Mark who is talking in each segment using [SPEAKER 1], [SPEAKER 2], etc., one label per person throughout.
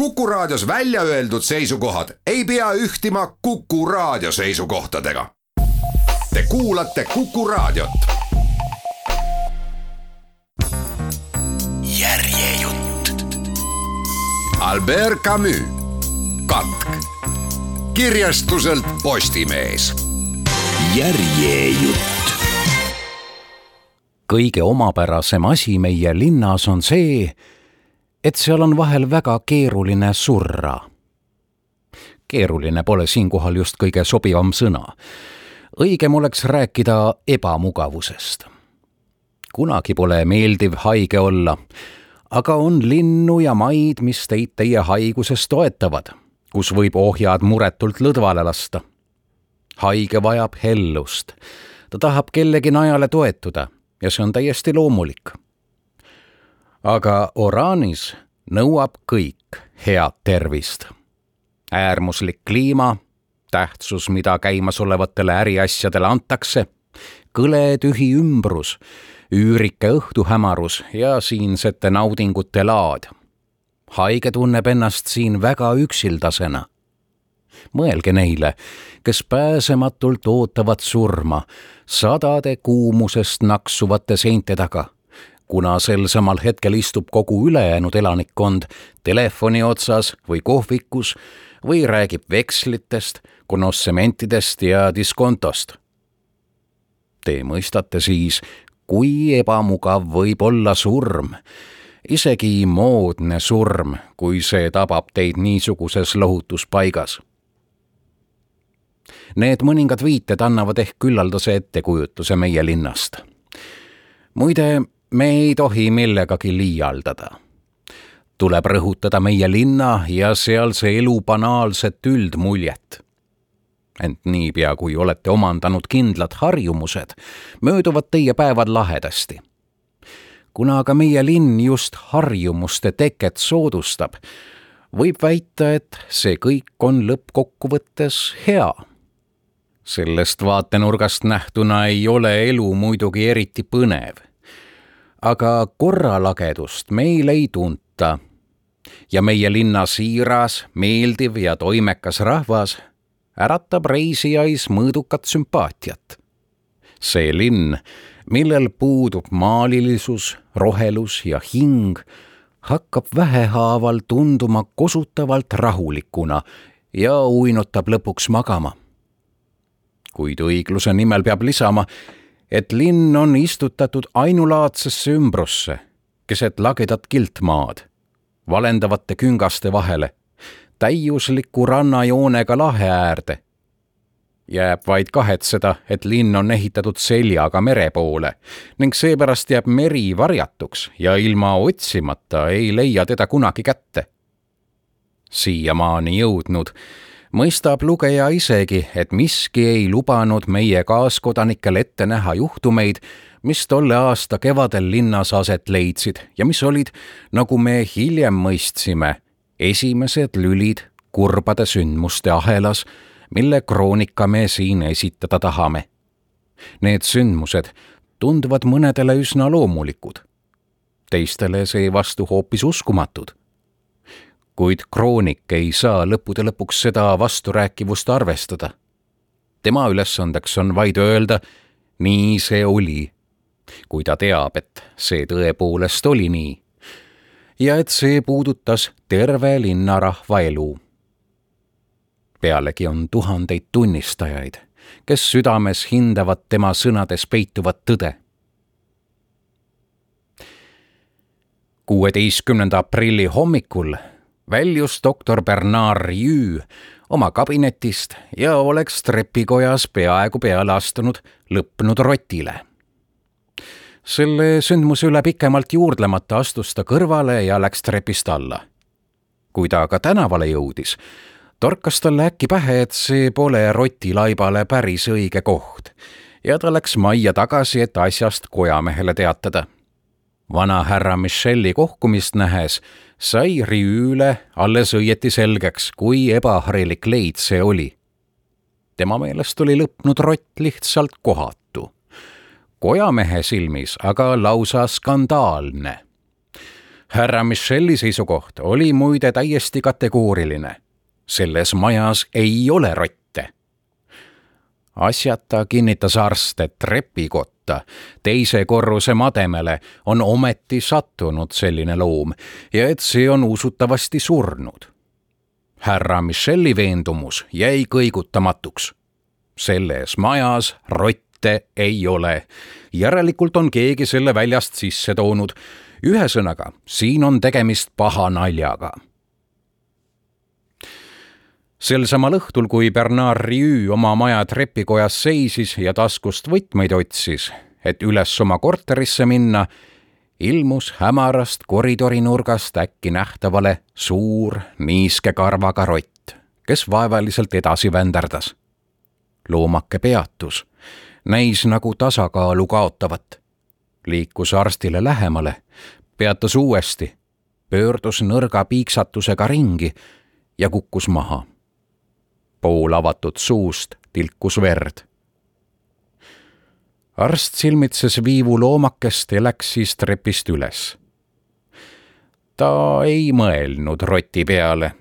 [SPEAKER 1] Kuku Raadios välja öeldud seisukohad ei pea ühtima Kuku Raadio seisukohtadega. Te kuulate Kuku Raadiot. järjejutt. Albert Camus, katk. kirjastuselt Postimees.
[SPEAKER 2] järjejutt. kõige omapärasem asi meie linnas on see et seal on vahel väga keeruline surra. keeruline pole siinkohal just kõige sobivam sõna. õigem oleks rääkida ebamugavusest. kunagi pole meeldiv haige olla, aga on linnu ja maid, mis teid teie haiguses toetavad, kus võib ohjad muretult lõdvale lasta. haige vajab hellust, ta tahab kellegi najale toetuda ja see on täiesti loomulik aga Oraanis nõuab kõik head tervist. äärmuslik kliima, tähtsus, mida käimasolevatele äriasjadele antakse, kõle tühi ümbrus, üürike õhtuhämarus ja siinsete naudingute laad. haige tunneb ennast siin väga üksildasena. mõelge neile, kes pääsematult ootavad surma sadade kuumusest naksuvate seinte taga kuna sel samal hetkel istub kogu ülejäänud elanikkond telefoni otsas või kohvikus või räägib vekslitest, konossementidest ja diskontost. Te mõistate siis, kui ebamugav võib olla surm, isegi moodne surm, kui see tabab teid niisuguses lohutuspaigas. Need mõningad viited annavad ehk küllaldase ettekujutuse meie linnast. muide, me ei tohi millegagi liialdada. tuleb rõhutada meie linna ja sealse elu banaalset üldmuljet. ent niipea, kui olete omandanud kindlad harjumused, mööduvad teie päevad lahedasti. kuna aga meie linn just harjumuste teket soodustab, võib väita, et see kõik on lõppkokkuvõttes hea sellest vaatenurgast nähtuna ei ole elu muidugi eriti põnev aga korralagedust meil ei tunta. ja meie linna siiras, meeldiv ja toimekas rahvas äratab reisijais mõõdukat sümpaatiat. see linn, millel puudub maalilisus, rohelus ja hing, hakkab vähehaaval tunduma kosutavalt rahulikuna ja uinutab lõpuks magama. kuid õigluse nimel peab lisama, et linn on istutatud ainulaadsesse ümbrusse, keset lagedat kiltmaad, valendavate küngaste vahele, täiusliku rannajoonega lahe äärde. jääb vaid kahetseda, et linn on ehitatud seljaga mere poole ning seepärast jääb meri varjatuks ja ilma otsimata ei leia teda kunagi kätte. siiamaani jõudnud mõistab lugeja isegi, et miski ei lubanud meie kaaskodanikel ette näha juhtumeid, mis tolle aasta kevadel linnas aset leidsid ja mis olid, nagu me hiljem mõistsime, esimesed lülid kurbade sündmuste ahelas, mille kroonika me siin esitada tahame. Need sündmused tunduvad mõnedele üsna loomulikud, teistele seevastu hoopis uskumatud kuid kroonik ei saa lõppude lõpuks seda vasturääkivust arvestada. tema ülesandeks on vaid öelda, nii see oli, kui ta teab, et see tõepoolest oli nii ja et see puudutas terve linnarahva elu. pealegi on tuhandeid tunnistajaid, kes südames hindavad tema sõnades peituvat tõde kuueteistkümnenda aprilli hommikul väljus doktor Bernard Rieu oma kabinetist ja oleks trepikojas peaaegu peale astunud lõppenud rotile. selle sündmuse üle pikemalt juurdlemata astus ta kõrvale ja läks trepist alla. kui ta aga tänavale jõudis, torkas talle äkki pähe, et see pole rotilaibale päris õige koht ja ta läks majja tagasi, et asjast kojamehele teatada. Vanahärra Michelli kohkumist nähes sai Riüüle alles õieti selgeks, kui ebaharilik leid see oli. tema meelest oli lõpnud rott lihtsalt kohatu. kojamehe silmis aga lausa skandaalne. härra Michelli seisukoht oli muide täiesti kategooriline. selles majas ei ole rotte. asjata kinnitas arst, et trepikotta teise korruse mademele on ometi sattunud selline loom ja et see on usutavasti surnud. härra Michelli veendumus jäi kõigutamatuks. selles majas rotte ei ole. järelikult on keegi selle väljast sisse toonud ühesõnaga, siin on tegemist paha naljaga. Sel samal õhtul, kui Bernard Rieu oma maja trepikojas seisis ja taskust võtmeid otsis, et üles oma korterisse minna, ilmus hämarast koridori nurgast äkki nähtavale suur niiske karvaga rott, kes vaevaliselt edasi vänderdas. loomake peatus, näis nagu tasakaalu kaotavat liikus arstile lähemale, peatus uuesti, pöördus nõrga piiksatusega ringi ja kukkus maha. Pool avatud suust tilkus verd. arst silmitses viivu loomakest ja läks siis trepist üles. ta ei mõelnud roti peale.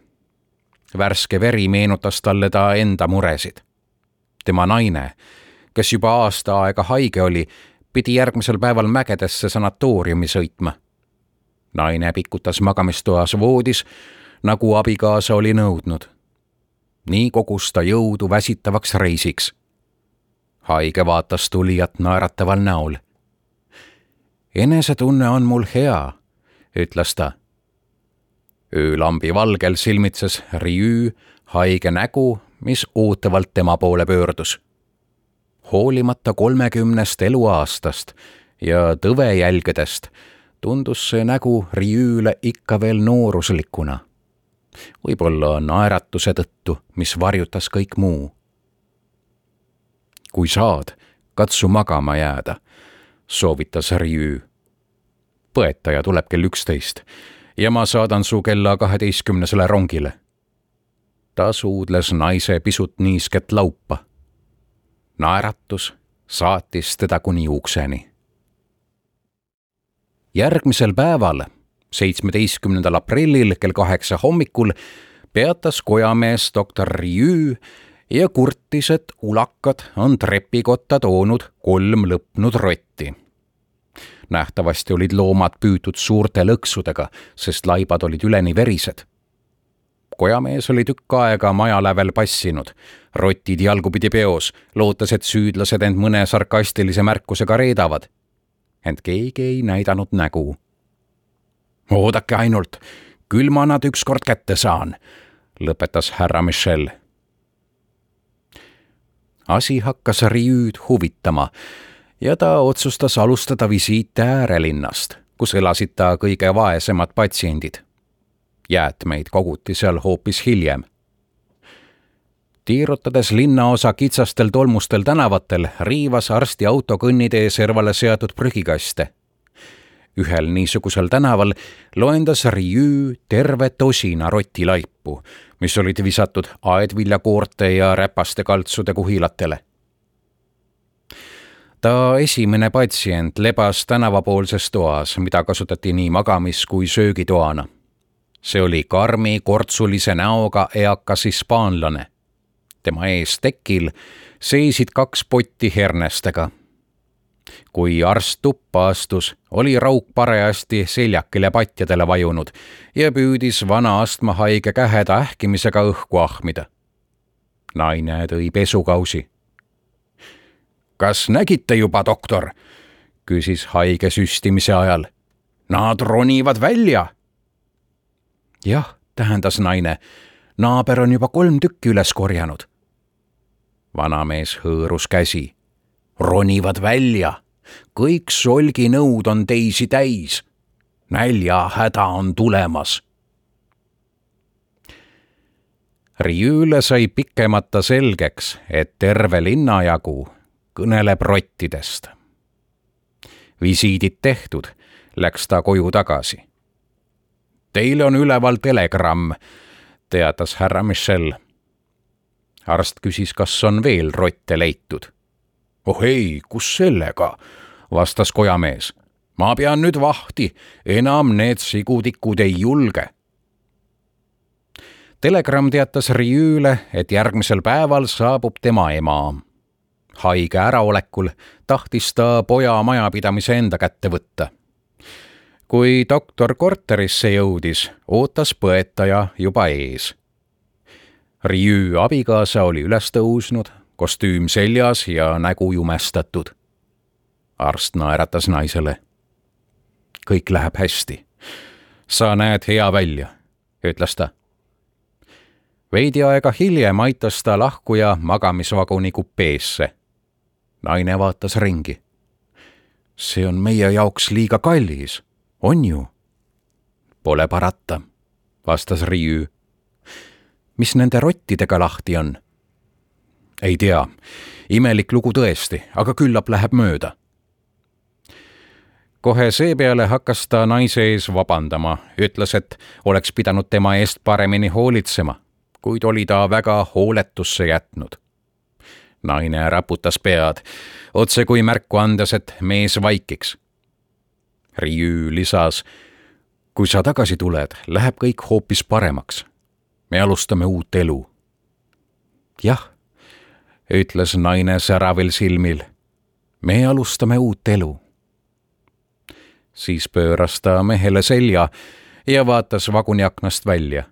[SPEAKER 2] värske veri meenutas talle ta enda muresid. tema naine, kes juba aasta aega haige oli, pidi järgmisel päeval mägedesse sanatooriumi sõitma. naine pikutas magamistoas voodis, nagu abikaasa oli nõudnud. Nii kogus ta jõudu väsitavaks reisiks. haige vaatas tulijat naerataval näol. enesetunne on mul hea, ütles ta. öölambi valgel silmitses Riü haige nägu, mis ootavalt tema poole pöördus hoolimata kolmekümnest eluaastast ja tõvejälgedest tundus see nägu Riüüle ikka veel nooruslikuna. Võib-olla naeratuse tõttu, mis varjutas kõik muu. kui saad, katsu magama jääda, soovitas Riüü. põetaja tuleb kell üksteist ja ma saadan su kella kaheteistkümnesele rongile. ta suudles naise pisut niisket laupa naeratus saatis teda kuni ukseni. järgmisel päeval, seitsmeteistkümnendal aprillil kell kaheksa hommikul peatas kojamees doktor Riü ja kurtis, et ulakad on trepikotta toonud kolm lõpnud rotti. nähtavasti olid loomad püütud suurte lõksudega, sest laibad olid üleni verised kojamees oli tükk aega maja lävel passinud, rotid jalgupidi peos, lootes, et süüdlased end mõne sarkastilise märkusega reedavad. ent keegi ei näidanud nägu. Oodake ainult, küll ma nad ükskord kätte saan, lõpetas härra Michel. asi hakkas Riüüd huvitama ja ta otsustas alustada visiite äärelinnast, kus elasid ta kõige vaesemad patsiendid jäätmeid koguti seal hoopis hiljem. tiirutades linnaosa kitsastel tolmustel tänavatel, riivas arsti auto kõnnitee servale seatud prügikaste. Ühel niisugusel tänaval loendas Riiü terve tosina rotilaipu, mis olid visatud aedviljakoorte ja räpaste kaltsude kuhilatele ta esimene patsient lebas tänavapoolses toas, mida kasutati nii magamis- kui söögitoana see oli karmi kortsulise näoga eakas hispaanlane. tema ees tekil seisid kaks potti hernestega. Kui arst tuppa astus, oli rauk parajasti seljakile patjadele vajunud ja püüdis vana astmahaige käheda ähkimisega õhku ahmida. naine tõi pesukausi. kas nägite juba, doktor? küsis haige süstimise ajal. Nad ronivad välja jah, tähendas naine, naaber on juba kolm tükki üles korjanud. vanamees hõõrus käsi. Ronivad välja, kõik solginõud on teisi täis. näljahäda on tulemas. Riiule sai pikemata selgeks, et terve linna jagu kõneleb rottidest. visiidid tehtud, läks ta koju tagasi Teile on üleval telegramm, teatas härra Michel. arst küsis, kas on veel rotte leitud. Oh ei, kus sellega, vastas kojamees. ma pean nüüd vahti, enam need sigutikud ei julge. Telegramm teatas Riüüle, et järgmisel päeval saabub tema ema. haige äraolekul tahtis ta poja majapidamise enda kätte võtta. kui doktor korterisse jõudis, ootas põetaja juba ees. Riüü abikaasa oli üles tõusnud, kostüüm seljas ja nägu jumestatud. arst naeratas naisele kõik läheb hästi. sa näed hea välja, ütles ta. veidi aega hiljem aitas ta lahkuja magamisvaguni kupeesse. naine vaatas ringi. see on meie jaoks liiga kallis, on ju? Pole parata, vastas Riiü. mis nende rottidega lahti on? Ei tea, imelik lugu tõesti, aga küllap läheb mööda kohe seepeale hakkas ta naise ees vabandama, ütles, et oleks pidanud tema eest paremini hoolitsema, kuid oli ta väga hooletusse jätnud. naine raputas pead, otse kui märku andes, et mees vaikiks. Riiü lisas, kui sa tagasi tuled, läheb kõik hoopis paremaks. me alustame uut elu. jah, ütles naine säravil silmil. me alustame uut elu siis pööras ta mehele selja ja vaatas vaguni aknast välja.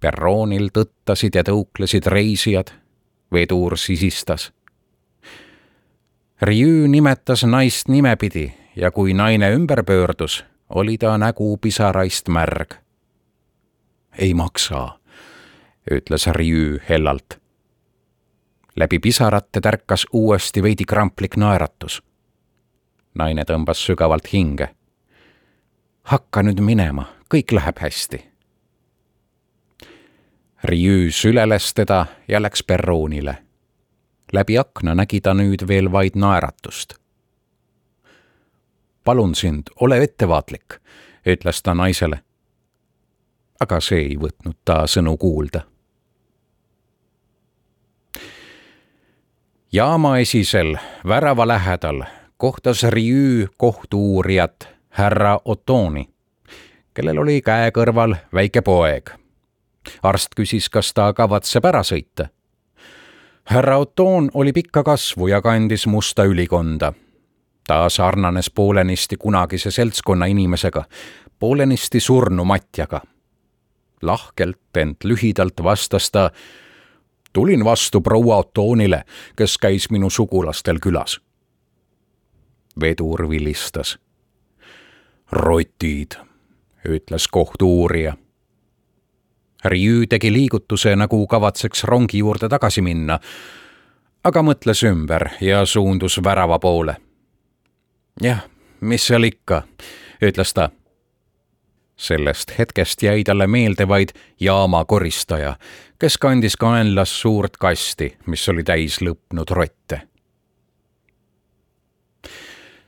[SPEAKER 2] perroonil tõttasid ja tõuklesid reisijad, vedur sisistas. Riü nimetas naist nimepidi ja kui naine ümber pöördus, oli ta nägu pisaraist märg. ei maksa, ütles Riü hellalt. Läbi pisarate tärkas uuesti veidi kramplik naeratus naine tõmbas sügavalt hinge. hakka nüüd minema, kõik läheb hästi. Riiü süleles teda ja läks perroonile. läbi akna nägi ta nüüd veel vaid naeratust. palun sind, ole ettevaatlik, ütles ta naisele. aga see ei võtnud ta sõnu kuulda jaama esisel värava lähedal kohtas Riü kohtu-uurijat härra Otoni, kellel oli käe kõrval väike poeg. arst küsis, kas ta kavatseb ära sõita. härra Oton oli pikka kasvu ja kandis musta ülikonda. ta sarnanes poolenisti kunagise seltskonna inimesega, poolenisti surnu matjaga. lahkelt, ent lühidalt vastas ta tulin vastu proua Otonile, kes käis minu sugulastel külas vedur vilistas. rotid, ütles kohtu-uurija. Riiü tegi liigutuse, nagu kavatseks rongi juurde tagasi minna, aga mõtles ümber ja suundus värava poole. jah, mis seal ikka, ütles ta. sellest hetkest jäi talle meelde vaid jaama koristaja, kes kandis kaenlas suurt kasti, mis oli täis lõpnud rotte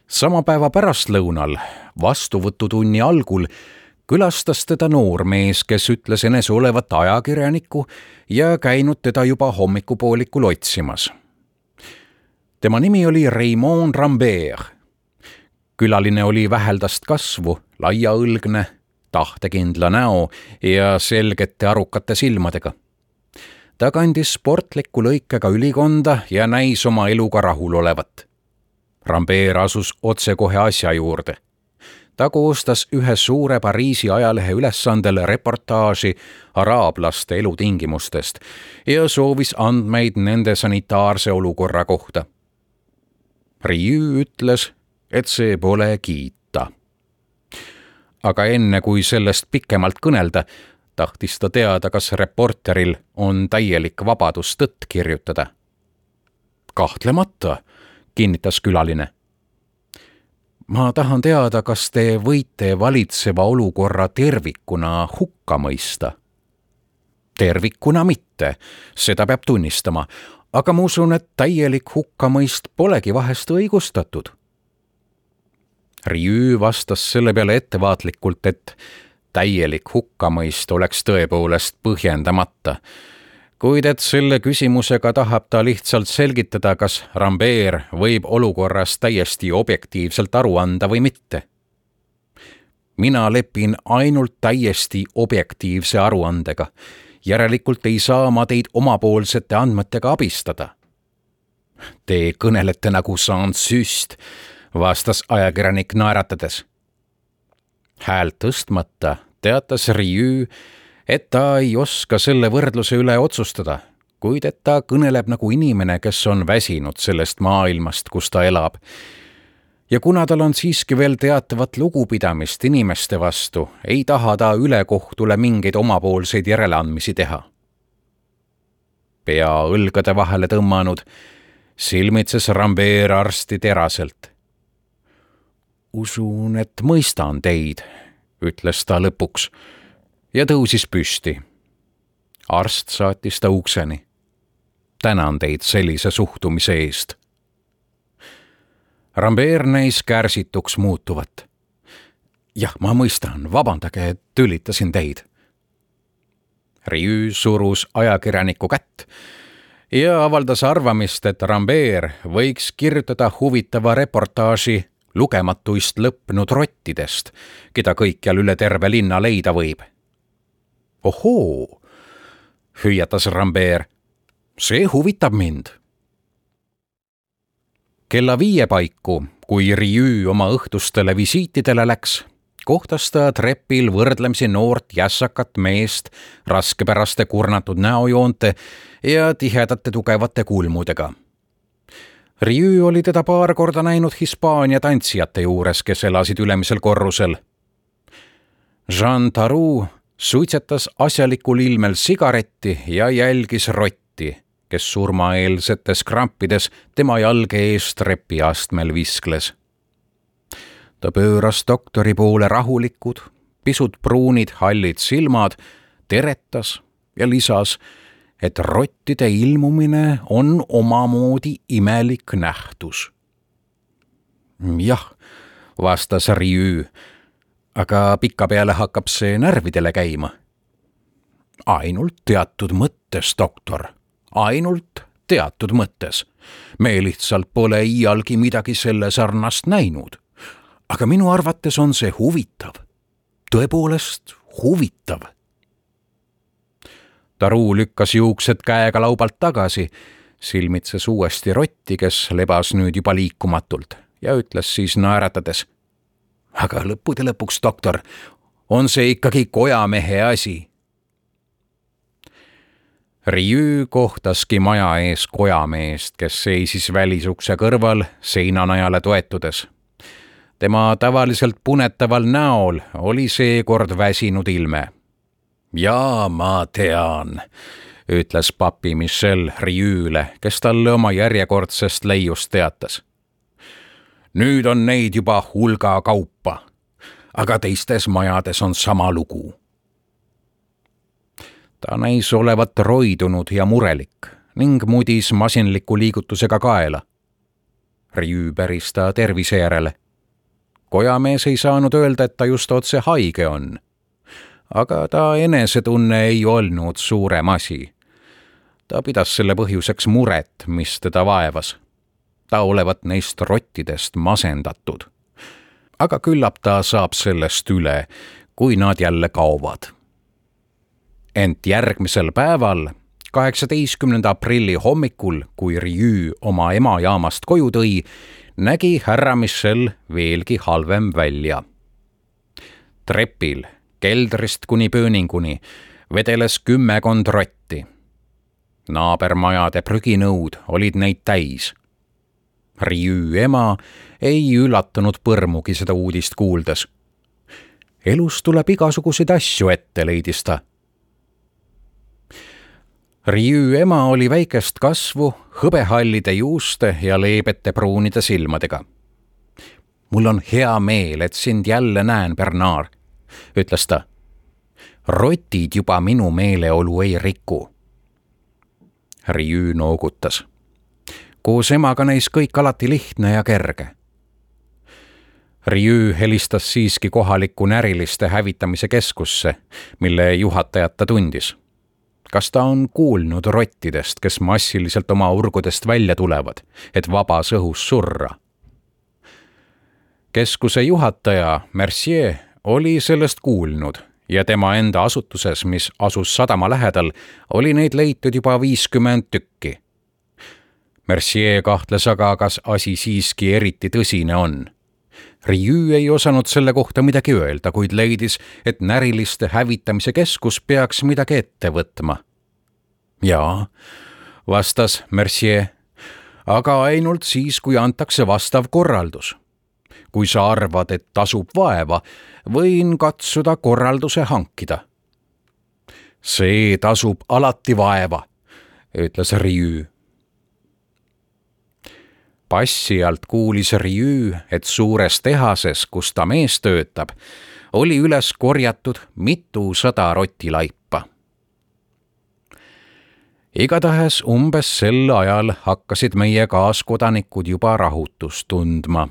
[SPEAKER 2] sama päeva pärastlõunal, vastuvõtutunni algul, külastas teda noormees, kes ütles enese olevat ajakirjanikku ja käinud teda juba hommikupoolikul otsimas. tema nimi oli Raymond Rambert. külaline oli väheldast kasvu, laiaõlgne, tahtekindla näo ja selgete arukate silmadega ta kandis sportliku lõikega ülikonda ja näis oma eluga rahul olevat Rambert asus otsekohe asja juurde. ta koostas ühe suure Pariisi ajalehe ülesandel reportaaži araablaste elutingimustest ja soovis andmeid nende sanitaarse olukorra kohta. Riiu ütles, et see pole kiita. aga enne, kui sellest pikemalt kõnelda, tahtis ta teada, kas reporteril on täielik vabadus tõtt kirjutada. kahtlemata kinnitas külaline. ma tahan teada, kas te võite valitseva olukorra tervikuna hukka mõista? tervikuna mitte, seda peab tunnistama, aga ma usun, et täielik hukkamõist polegi vahest õigustatud. Riiü vastas selle peale ettevaatlikult, et täielik hukkamõist oleks tõepoolest põhjendamata, kuid et selle küsimusega tahab ta lihtsalt selgitada, kas Rambert võib olukorrast täiesti objektiivselt aru anda või mitte. mina lepin ainult täiesti objektiivse aruandega. järelikult ei saa ma teid omapoolsete andmetega abistada. Te kõnelete nagu Saint-Süst, vastas ajakirjanik naeratades. häält tõstmata teatas Riiu, et ta ei oska selle võrdluse üle otsustada, kuid et ta kõneleb nagu inimene, kes on väsinud sellest maailmast, kus ta elab. ja kuna tal on siiski veel teatavat lugupidamist inimeste vastu, ei taha ta ülekohtule mingeid omapoolseid järeleandmisi teha. pea õlgade vahele tõmmanud, silmitses Rambert arsti teraselt. usun, et mõistan teid, ütles ta lõpuks ja tõusis püsti. arst saatis ta ukseni. tänan teid sellise suhtumise eest. Rambert näis kärsituks muutuvat. jah, ma mõistan, vabandage, et tülitasin teid. Riü surus ajakirjaniku kätt ja avaldas arvamist, et Rambert võiks kirjutada huvitava reportaaži lugematuist lõppenud rottidest, keda kõikjal üle terve linna leida võib ohoo, hüüatas Rambert. see huvitab mind. kella viie paiku, kui Riü oma õhtustele visiitidele läks, kohtas ta trepil võrdlemisi noort jässakat meest raskepäraste kurnatud näojoonte ja tihedate tugevate kulmudega. Riü oli teda paar korda näinud Hispaania tantsijate juures, kes elasid ülemisel korrusel. Jean Tarou suitsetas asjalikul ilmel sigaretti ja jälgis rotti, kes surmaeelsetes krampides tema jalge ees trepiastmel viskles. ta pööras doktori poole rahulikud, pisut pruunid hallid silmad, teretas ja lisas, et rottide ilmumine on omamoodi imelik nähtus. jah, vastas Riü aga pikapeale hakkab see närvidele käima. ainult teatud mõttes, doktor, ainult teatud mõttes. me lihtsalt pole iialgi midagi selle sarnast näinud. aga minu arvates on see huvitav, tõepoolest huvitav. Taru lükkas juuksed käega laubalt tagasi, silmitses uuesti rotti, kes lebas nüüd juba liikumatult ja ütles siis naeratades aga lõppude lõpuks, doktor, on see ikkagi kojamehe asi. Riiu kohtaski maja ees kojameest, kes seisis välisukse kõrval seinanajale toetudes. tema tavaliselt punetaval näol oli seekord väsinud ilme. Jaa, ma tean, ütles papi Michel Riiule, kes talle oma järjekordsest leiust teatas nüüd on neid juba hulga kaupa. aga teistes majades on sama lugu. ta näis olevat roidunud ja murelik ning mudis masinliku liigutusega kaela. Rjü päris ta tervise järele. kojamees ei saanud öelda, et ta just otse haige on. Aga ta enesetunne ei olnud suurem asi. ta pidas selle põhjuseks muret, mis teda vaevas ta olevat neist rottidest masendatud. aga küllap ta saab sellest üle, kui nad jälle kaovad. ent järgmisel päeval, kaheksateistkümnenda aprilli hommikul, kui Rjü oma ema jaamast koju tõi, nägi härra Michel veelgi halvem välja. trepil, keldrist kuni pööninguni, vedeles kümmekond rotti naabermajade prüginõud olid neid täis Riiu ema ei üllatunud põrmugi seda uudist kuuldes. elus tuleb igasuguseid asju ette, leidis ta. Riiu ema oli väikest kasvu, hõbehallide juuste ja leebete pruunide silmadega. mul on hea meel, et sind jälle näen, Bernard, ütles ta. rotid juba minu meeleolu ei riku. Riiu noogutas koos emaga näis kõik alati lihtne ja kerge. Riü helistas siiski kohalikku näriliste hävitamise keskusse, mille juhatajat ta tundis. kas ta on kuulnud rottidest, kes massiliselt oma urgudest välja tulevad, et vabas õhus surra? keskuse juhataja Mercier oli sellest kuulnud ja tema enda asutuses, mis asus sadama lähedal, oli neid leitud juba viiskümmend tükki. Mercier kahtles aga, kas asi siiski eriti tõsine on. Riu ei osanud selle kohta midagi öelda, kuid leidis, et näriliste hävitamise keskus peaks midagi ette võtma. jaa, vastas Mercier, aga ainult siis, kui antakse vastav korraldus kui sa arvad, et tasub vaeva, võin katsuda korralduse hankida. see tasub alati vaeva, ütles Riü. passi alt kuulis Riü, et suures tehases, kus ta mees töötab, oli üles korjatud mitusada rotilaipa igatahes umbes sel ajal hakkasid meie kaaskodanikud juba rahutust tundma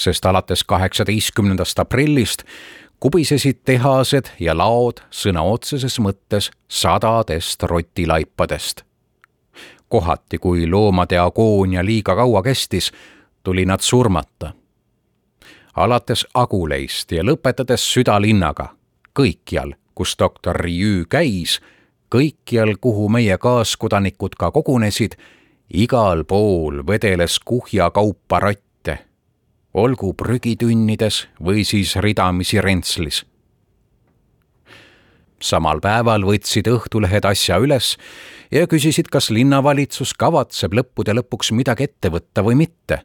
[SPEAKER 2] sest alates kaheksateistkümnendast aprillist kubisesid tehased ja laod sõna otseses mõttes sadadest rotilaipadest. kohati, kui loomade agoonia liiga kaua kestis, tuli nad surmata. alates Aguleist ja lõpetades südalinnaga, kõikjal, kus doktor Riü käis, kõikjal, kuhu meie kaaskodanikud ka kogunesid, igal pool vedeles kuhja kaupa rott olgu prügitünnides või siis ridamisi rentslis. samal päeval võtsid Õhtulehed asja üles ja küsisid, kas linnavalitsus kavatseb lõppude lõpuks midagi ette võtta või mitte.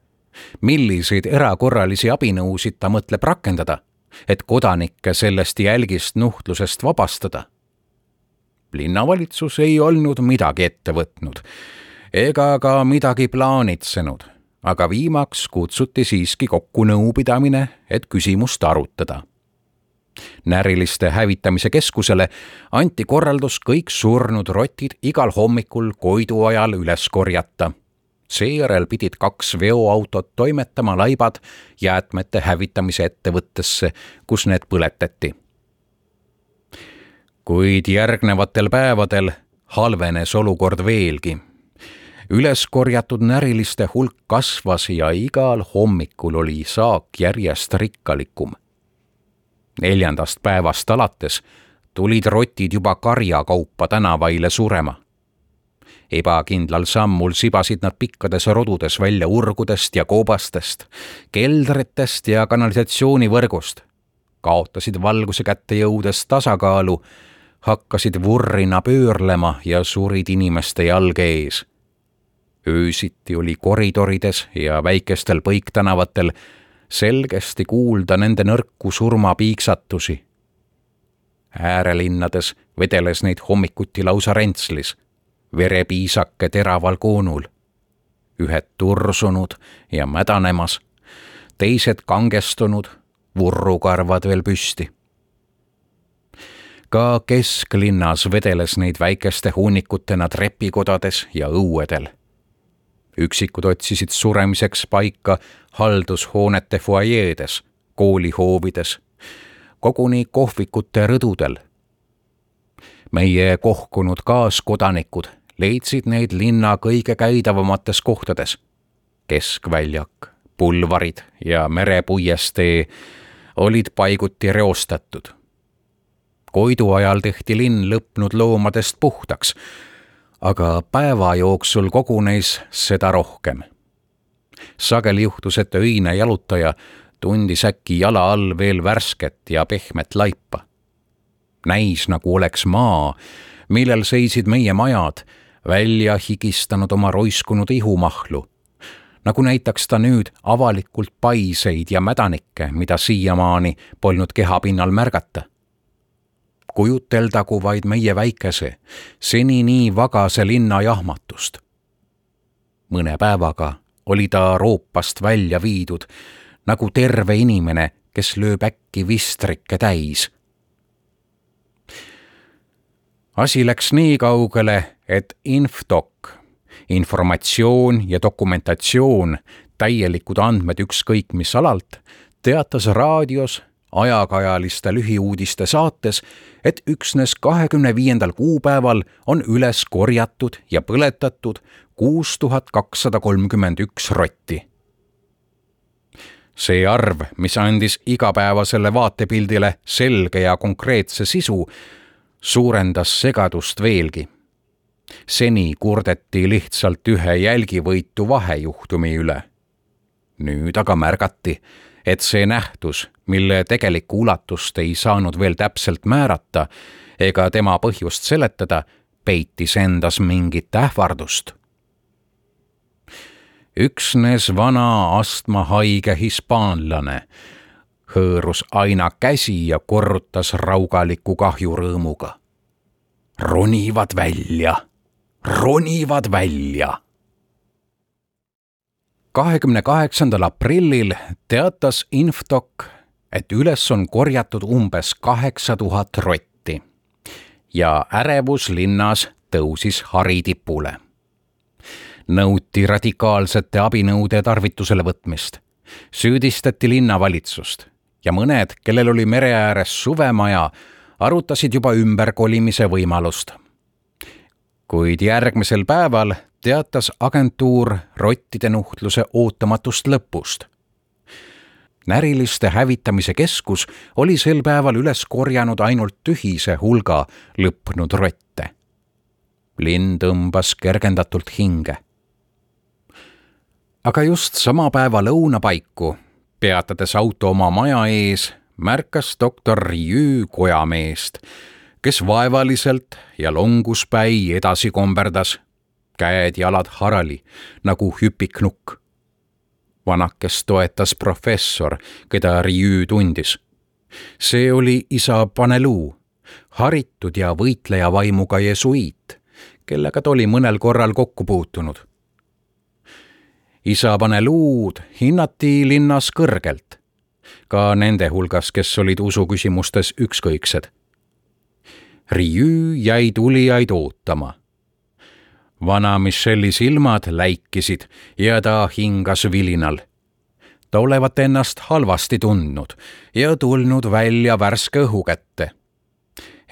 [SPEAKER 2] milliseid erakorralisi abinõusid ta mõtleb rakendada, et kodanikke sellest jälgist nuhtlusest vabastada. linnavalitsus ei olnud midagi ette võtnud ega ka midagi plaanitsenud aga viimaks kutsuti siiski kokku nõupidamine, et küsimust arutada. näriliste hävitamise keskusele anti korraldus kõik surnud rotid igal hommikul Koidu ajal üles korjata. seejärel pidid kaks veoautot toimetama laibad jäätmete hävitamise ettevõttesse, kus need põletati. kuid järgnevatel päevadel halvenes olukord veelgi üles korjatud näriliste hulk kasvas ja igal hommikul oli saak järjest rikkalikum. neljandast päevast alates tulid rotid juba karjakaupa tänavaile surema. ebakindlal sammul sibasid nad pikkades rodudes välja urgudest ja koobastest, keldritest ja kanalisatsioonivõrgust, kaotasid valguse kätte jõudes tasakaalu, hakkasid vurrina pöörlema ja surid inimeste jalge ees öösiti oli koridorides ja väikestel põiktänavatel selgesti kuulda nende nõrku surmapiiksatusi. äärelinnades vedeles neid hommikuti lausa rentslis, verepiisake teraval koonul. ühed tursunud ja mädanemas, teised kangestunud, vurrukarvad veel püsti ka kesklinnas vedeles neid väikeste hunnikutena trepikodades ja õuedel üksikud otsisid suremiseks paika haldushoonete fuajeedes, koolihoovides, koguni kohvikute rõdudel. meie kohkunud kaaskodanikud leidsid neid linna kõige käidavamates kohtades. keskväljak, pulvarid ja merepuiestee olid paiguti reostatud. Koidu ajal tehti linn lõpnud loomadest puhtaks aga päeva jooksul kogunes seda rohkem. sageli juhtus, et öine jalutaja tundis äkki jala all veel värsket ja pehmet laipa. näis, nagu oleks maa, millel seisid meie majad, välja higistanud oma roiskunud ihumahlu nagu näitaks ta nüüd avalikult paiseid ja mädanikke, mida siiamaani polnud kehapinnal märgata kujuteldagu vaid meie väikese, seni nii vagase linna jahmatust. mõne päevaga oli ta roopast välja viidud nagu terve inimene, kes lööb äkki vistrikke täis. asi läks nii kaugele, et infdok, informatsioon ja dokumentatsioon, täielikud andmed ükskõik mis alalt, teatas raadios ajakajaliste lühiuudiste saates, et üksnes kahekümne viiendal kuupäeval on üles korjatud ja põletatud kuus tuhat kakssada kolmkümmend üks rotti. see arv, mis andis igapäevasele vaatepildile selge ja konkreetse sisu, suurendas segadust veelgi. seni kurdeti lihtsalt ühe jälgivõitu vahejuhtumi üle. nüüd aga märgati, et see nähtus, mille tegelikku ulatust ei saanud veel täpselt määrata ega tema põhjust seletada, peitis endas mingit ähvardust. üksnes vana astmahaige hispaanlane hõõrus aina käsi ja korrutas raugaliku kahjurõõmuga. ronivad välja, ronivad välja kahekümne kaheksandal aprillil teatas Infodoc, et üles on korjatud umbes kaheksa tuhat rotti ja ärevus linnas tõusis haritipule. nõuti radikaalsete abinõude tarvitusele võtmist, süüdistati linnavalitsust ja mõned, kellel oli mere ääres suvemaja, arutasid juba ümberkolimise võimalust. kuid järgmisel päeval teatas agentuur rottide nuhtluse ootamatust lõpust. näriliste hävitamise keskus oli sel päeval üles korjanud ainult tühise hulga lõppenud rotte. linn tõmbas kergendatult hinge. aga just sama päeva lõuna paiku, peatades auto oma maja ees, märkas doktor Riü kojameest, kes vaevaliselt ja longuspäi edasi komberdas käed-jalad harali nagu hüpiknukk. vanakest toetas professor, keda Riü tundis. see oli isa Paneluu, haritud ja võitleja vaimuga jesuiit, kellega ta oli mõnel korral kokku puutunud. isa Paneluud hinnati linnas kõrgelt, ka nende hulgas, kes olid usuküsimustes ükskõiksed. Riü jäi tulijaid ootama vana Michelle'i silmad läikisid ja ta hingas vilinal. ta olevat ennast halvasti tundnud ja tulnud välja värske õhu kätte.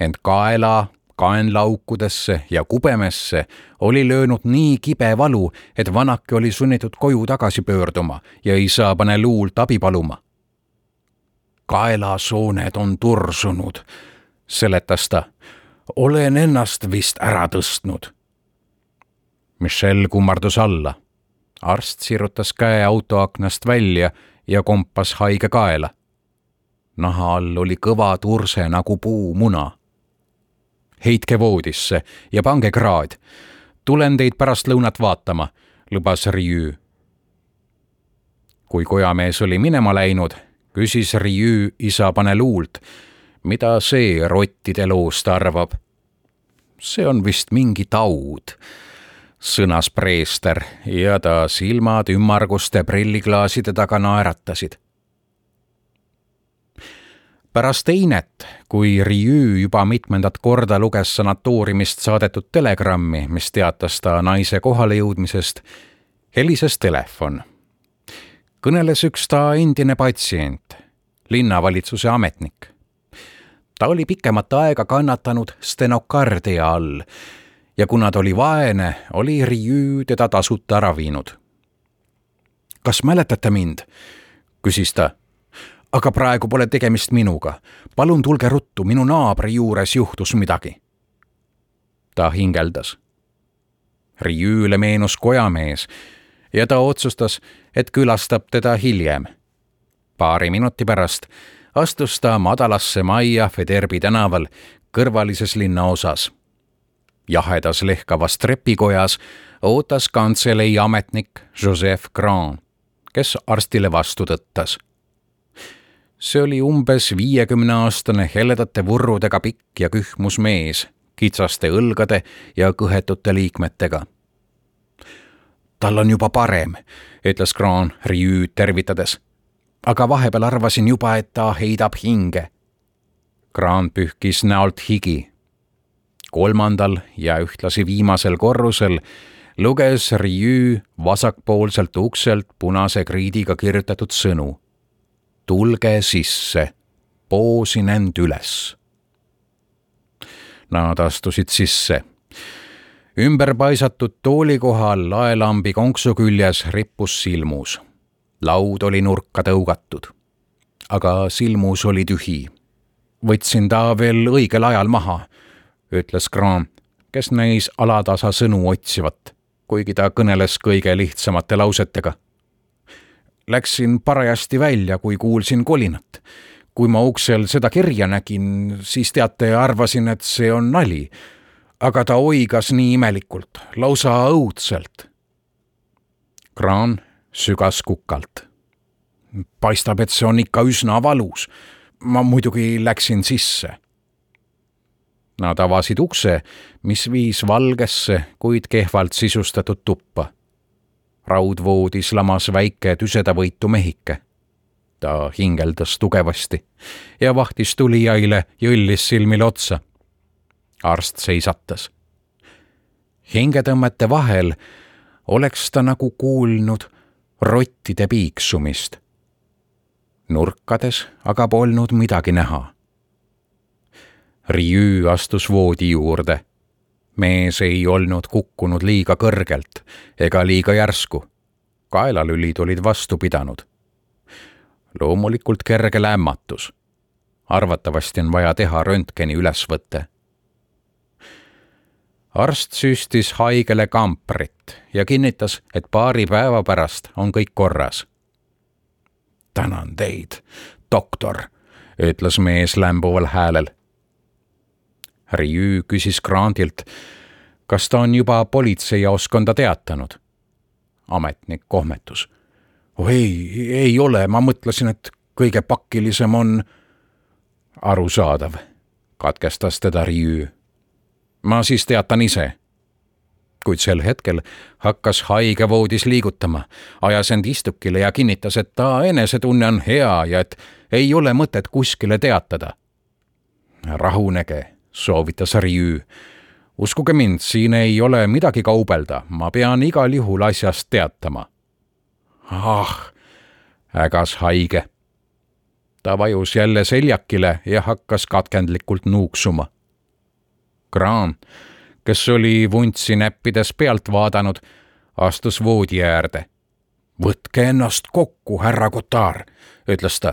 [SPEAKER 2] ent kaela, kaenlaaukudesse ja kubemesse oli löönud nii kibe valu, et vanake oli sunnitud koju tagasi pöörduma ja isa pane luult abi paluma. kaelasooned on tursunud, seletas ta. olen ennast vist ära tõstnud Michelle kummardus alla. arst sirutas käe autoaknast välja ja kompas haige kaela. naha all oli kõva turse nagu puumuna. heitke voodisse ja pange kraad. tulen teid pärastlõunat vaatama, lubas Riü. kui kojamees oli minema läinud, küsis Riü isa Paneluult, mida see rottide loost arvab. see on vist mingi taud sõnas preester ja ta silmad ümmarguste prilliklaaside taga naeratasid. pärast einet, kui Riü juba mitmendat korda luges sanatooriumist saadetud telegrammi, mis teatas ta naise kohalejõudmisest, helises telefon. kõneles üks ta endine patsient, linnavalitsuse ametnik. ta oli pikemat aega kannatanud stenokardia all ja kuna ta oli vaene, oli Riü teda tasuta ära viinud. kas mäletate mind? küsis ta. aga praegu pole tegemist minuga. palun tulge ruttu, minu naabri juures juhtus midagi. ta hingeldas. Riüüle meenus kojamees ja ta otsustas, et külastab teda hiljem. paari minuti pärast astus ta madalasse majja Federbi tänaval kõrvalises linnaosas jahedas lehkavas trepikojas ootas kantselei ametnik Joseph Grand, kes arstile vastu tõttas. see oli umbes viiekümneaastane heledate vurrudega pikk ja kühmus mees, kitsaste õlgade ja kõhetute liikmetega. tal on juba parem, ütles Grand Riüüd tervitades. aga vahepeal arvasin juba, et ta heidab hinge. Grand pühkis näolt higi kolmandal ja ühtlasi viimasel korrusel luges Riü vasakpoolselt ukselt punase kriidiga kirjutatud sõnu. tulge sisse. poosin end üles. Nad astusid sisse. ümberpaisatud tooli kohal laelambi konksu küljes rippus silmus. laud oli nurka tõugatud. aga silmus oli tühi. võtsin ta veel õigel ajal maha, ütles Graham, kes näis alatasa sõnu otsivat, kuigi ta kõneles kõige lihtsamate lausetega Läksin parajasti välja, kui kuulsin kolinat. kui ma uksel seda kirja nägin, siis teate, arvasin, et see on nali. aga ta oigas nii imelikult, lausa õudselt. kraan sügas kukalt. paistab, et see on ikka üsna valus. ma muidugi läksin sisse. Nad avasid ukse, mis viis valgesse, kuid kehvalt sisustatud tuppa raudvoodis lamas väike tüsedavõitu mehike. ta hingeldas tugevasti ja vahtis tulijaile jõllis silmile otsa. arst seisatas. hingetõmmete vahel oleks ta nagu kuulnud rottide piiksumist. nurkades aga polnud midagi näha. Riiü astus voodi juurde mees ei olnud kukkunud liiga kõrgelt ega liiga järsku. kaelalülid olid vastu pidanud. loomulikult kerge lämmatus. arvatavasti on vaja teha röntgeni ülesvõte. arst süstis haigele kamprit ja kinnitas, et paari päeva pärast on kõik korras. tänan teid, doktor, ütles mees lämbuval häälel Riiü küsis Grandilt, kas ta on juba politseijaoskonda teatanud. ametnik kohmetus. oh ei, ei ole, ma mõtlesin, et kõige pakilisem on. arusaadav, katkestas teda Riiü. ma siis teatan ise kuid sel hetkel hakkas haige voodis liigutama, ajas end istukile ja kinnitas, et ta enesetunne on hea ja et ei ole mõtet kuskile teatada. rahunege soovitas Riiü. uskuge mind, siin ei ole midagi kaubelda, ma pean igal juhul asjast teatama. ah, ägas haige. ta vajus jälle seljakile ja hakkas katkendlikult nuuksuma. Graan, kes oli vuntsi näppides pealt vaadanud, astus voodi äärde. võtke ennast kokku, härra Kotar, ütles ta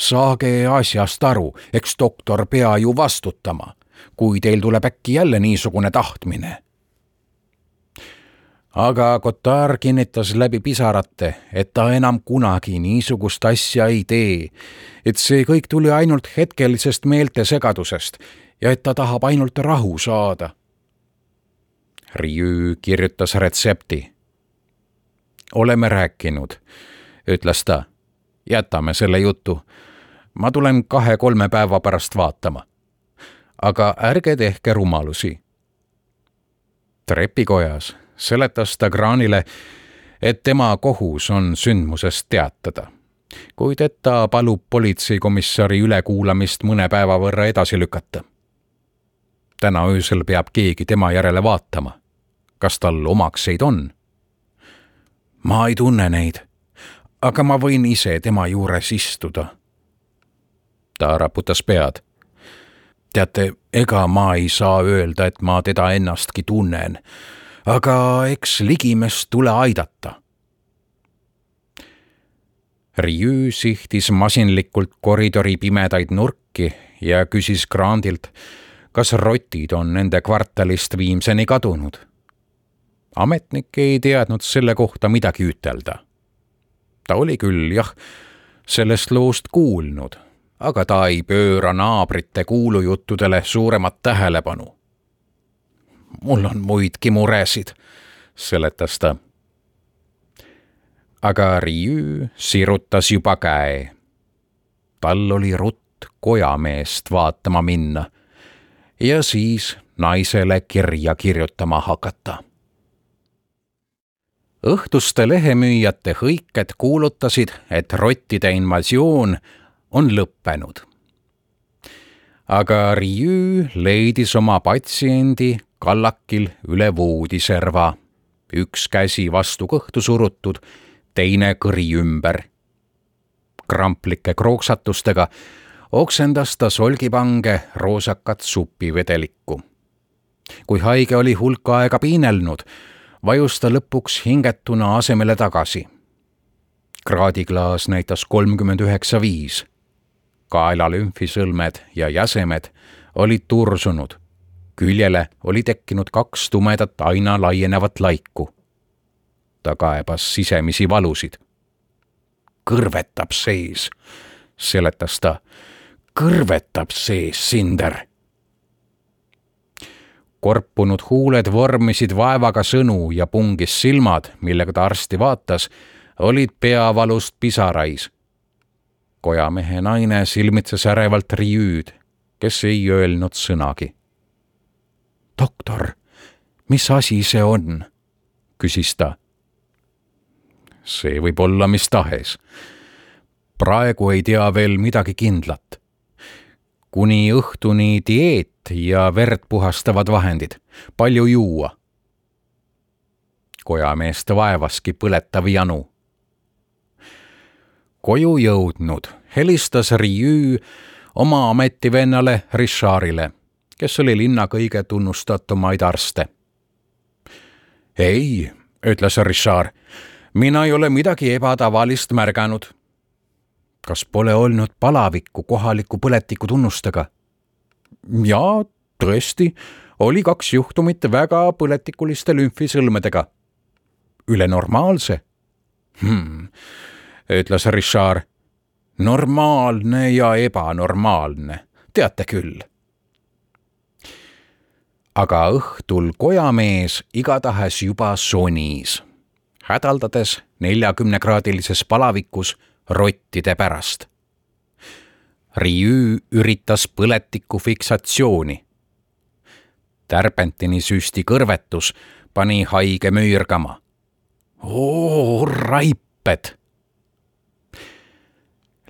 [SPEAKER 2] saage asjast aru, eks doktor pea ju vastutama kui teil tuleb äkki jälle niisugune tahtmine. aga Kotar kinnitas läbi pisarate, et ta enam kunagi niisugust asja ei tee, et see kõik tuli ainult hetkelisest meeltesegadusest ja et ta tahab ainult rahu saada. Riiü kirjutas retsepti. oleme rääkinud, ütles ta. jätame selle jutu. ma tulen kahe-kolme päeva pärast vaatama aga ärge tehke rumalusi. trepikojas seletas ta Graanile, et tema kohus on sündmusest teatada, kuid et ta palub politseikomissari ülekuulamist mõne päeva võrra edasi lükata. täna öösel peab keegi tema järele vaatama. kas tal omakseid on? ma ei tunne neid, aga ma võin ise tema juures istuda. ta raputas pead teate, ega ma ei saa öelda, et ma teda ennastki tunnen, aga eks ligimest tule aidata. Riiü sihtis masinlikult koridori pimedaid nurki ja küsis Grandilt, kas rotid on nende kvartalist viimseni kadunud. ametnik ei teadnud selle kohta midagi ütelda. ta oli küll, jah, sellest loost kuulnud aga ta ei pööra naabrite kuulujuttudele suuremat tähelepanu. mul on muidki muresid, seletas ta. aga Riiü sirutas juba käe. tal oli rutt kojameest vaatama minna ja siis naisele kirja kirjutama hakata õhtuste lehemüüjate hõiked kuulutasid, et rottide invasioon on lõppenud. aga Riiü leidis oma patsiendi kallakil üle voodiserva, üks käsi vastu kõhtu surutud, teine kõri ümber. kramplike krooksatustega oksendas ta solgipange roosakat supivedelikku. kui haige oli hulk aega piinelnud, vajus ta lõpuks hingetuna asemele tagasi. kraadiklaas näitas kolmkümmend üheksa viis. Kaela lümfisõlmed ja jäsemed olid tursunud. küljele oli tekkinud kaks tumedat aina laienevat laiku. ta kaebas sisemisi valusid. kõrvetab sees, seletas ta. kõrvetab sees, Sinder korpunud huuled vormisid vaevaga sõnu ja pungis silmad, millega ta arsti vaatas, olid peavalust pisarais. Kojamehe naine silmitses ärevalt Riüüd, kes ei öelnud sõnagi. doktor, mis asi see on? küsis ta. see võib olla mis tahes. praegu ei tea veel midagi kindlat. kuni õhtuni dieet ja verd puhastavad vahendid, palju juua. kojameest vaevaski põletav janu. Koju jõudnud helistas Riiü oma ametivennale Richardile, kes oli linna kõige tunnustatumaid arste. ei, ütles Richard, mina ei ole midagi ebatavalist märganud. kas pole olnud palavikku kohaliku põletiku tunnustega? jaa, tõesti, oli kaks juhtumit väga põletikuliste lümfisõlmedega. üle normaalse hmm,, ütles Richard. normaalne ja ebanormaalne, teate küll. aga õhtul kojamees igatahes juba sonis, hädaldades neljakümnekraadilises palavikus rottide pärast Riiü üritas põletiku fiksatsiooni. Tärpentini süsti kõrvetus pani haige müürgama. oo, raiped!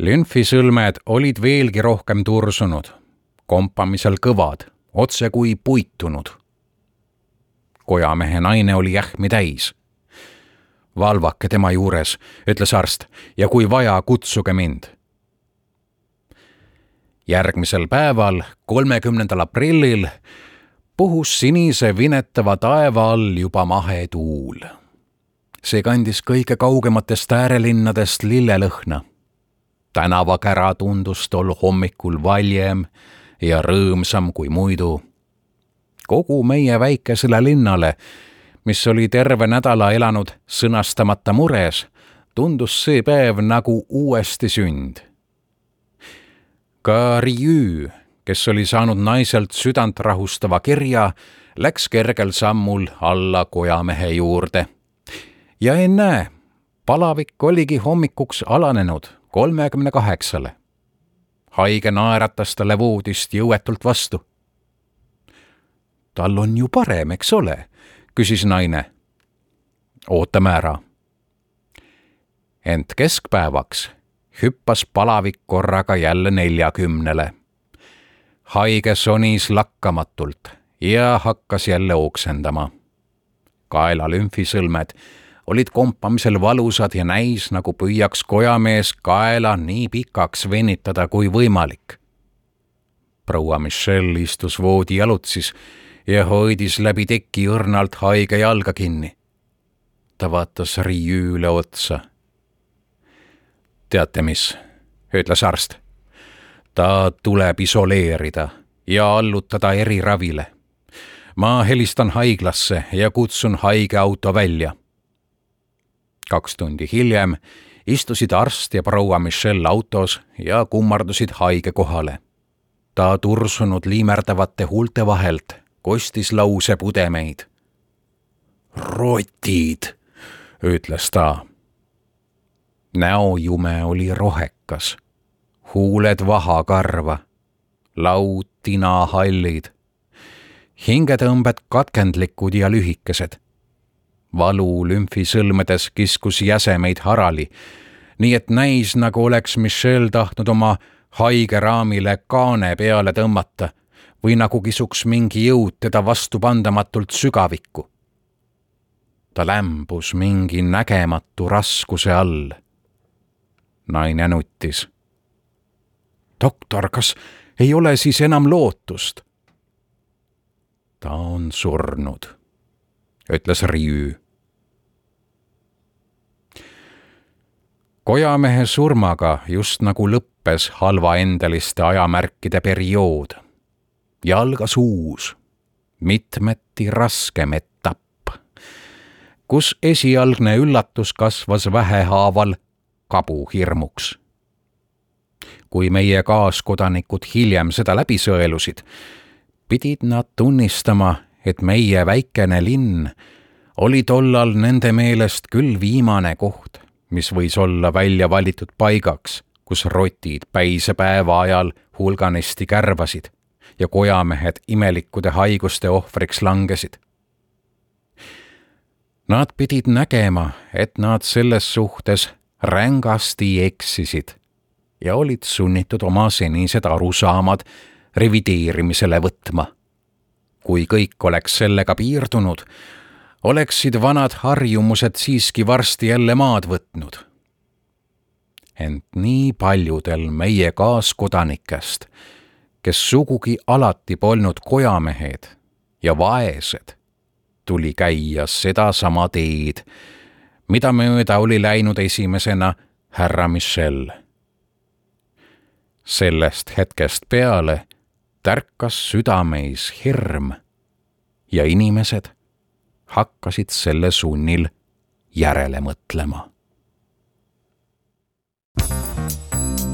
[SPEAKER 2] Lümfisõlmed olid veelgi rohkem tursunud, kompamisel kõvad, otse kui puitunud. kojamehe naine oli jähmi täis. valvake tema juures, ütles arst, ja kui vaja, kutsuge mind järgmisel päeval, kolmekümnendal aprillil, puhus sinise vinetava taeva all juba mahe tuul. see kandis kõige kaugematest äärelinnadest lillelõhna. Tänavakära tundus tol hommikul valjem ja rõõmsam kui muidu. kogu meie väikesele linnale, mis oli terve nädala elanud sõnastamata mures, tundus see päev nagu uuesti sünd ka Riiü, kes oli saanud naiselt südant rahustava kirja, läks kergel sammul alla kojamehe juurde. ja ennäe, palavik oligi hommikuks alanenud kolmekümne kaheksale. haige naeratas talle voodist jõuetult vastu. tal on ju parem, eks ole, küsis naine. ootame ära. ent keskpäevaks hüppas palavik korraga jälle neljakümnele. haige sonis lakkamatult ja hakkas jälle oksendama. kaela lümfisõlmed olid kompamisel valusad ja näis, nagu püüaks kojamees kaela nii pikaks venitada kui võimalik. proua Michelle istus voodi jalutsis ja hoidis läbi teki õrnalt haige jalga kinni. ta vaatas Riiüle otsa teate mis, ütles arst. ta tuleb isoleerida ja allutada eriravile. ma helistan haiglasse ja kutsun haigeauto välja. Kaks tundi hiljem istusid arst ja proua Michelle autos ja kummardusid haige kohale. ta tursunud liimerdavate huulte vahelt kostis lause pudemeid. rotid, ütles ta näojume oli rohekas, huuled vahakarva, laud tinahallid, hingetõmbed katkendlikud ja lühikesed. Valu lümfisõlmedes kiskus jäsemeid harali, nii et näis, nagu oleks Michelle tahtnud oma haige raamile kaane peale tõmmata või nagu kisuks mingi jõud teda vastupandamatult sügavikku. ta lämbus mingi nägematu raskuse all naine nuttis. doktor, kas ei ole siis enam lootust? ta on surnud, ütles Riiü. Kojamehe surmaga just nagu lõppes halvaendeliste ajamärkide periood ja algas uus, mitmeti raskem etapp, kus esialgne üllatus kasvas vähehaaval kabuhirmuks. kui meie kaaskodanikud hiljem seda läbi sõelusid, pidid nad tunnistama, et meie väikene linn oli tollal nende meelest küll viimane koht, mis võis olla välja valitud paigaks, kus rotid päise päeva ajal hulganisti kärbasid ja kojamehed imelikkude haiguste ohvriks langesid. Nad pidid nägema, et nad selles suhtes rängasti eksisid ja olid sunnitud oma senised arusaamad revideerimisele võtma. kui kõik oleks sellega piirdunud, oleksid vanad harjumused siiski varsti jälle maad võtnud. ent nii paljudel meie kaaskodanikest, kes sugugi alati polnud kojamehed ja vaesed, tuli käia sedasama teed, mida mööda oli läinud esimesena härra Michel. sellest hetkest peale tärkas südameis hirm ja inimesed hakkasid selle sunnil järele mõtlema.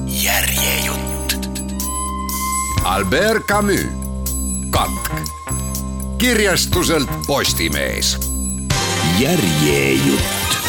[SPEAKER 1] järjejutt. Albert Camus, katk kirjastuselt Postimees. järjejutt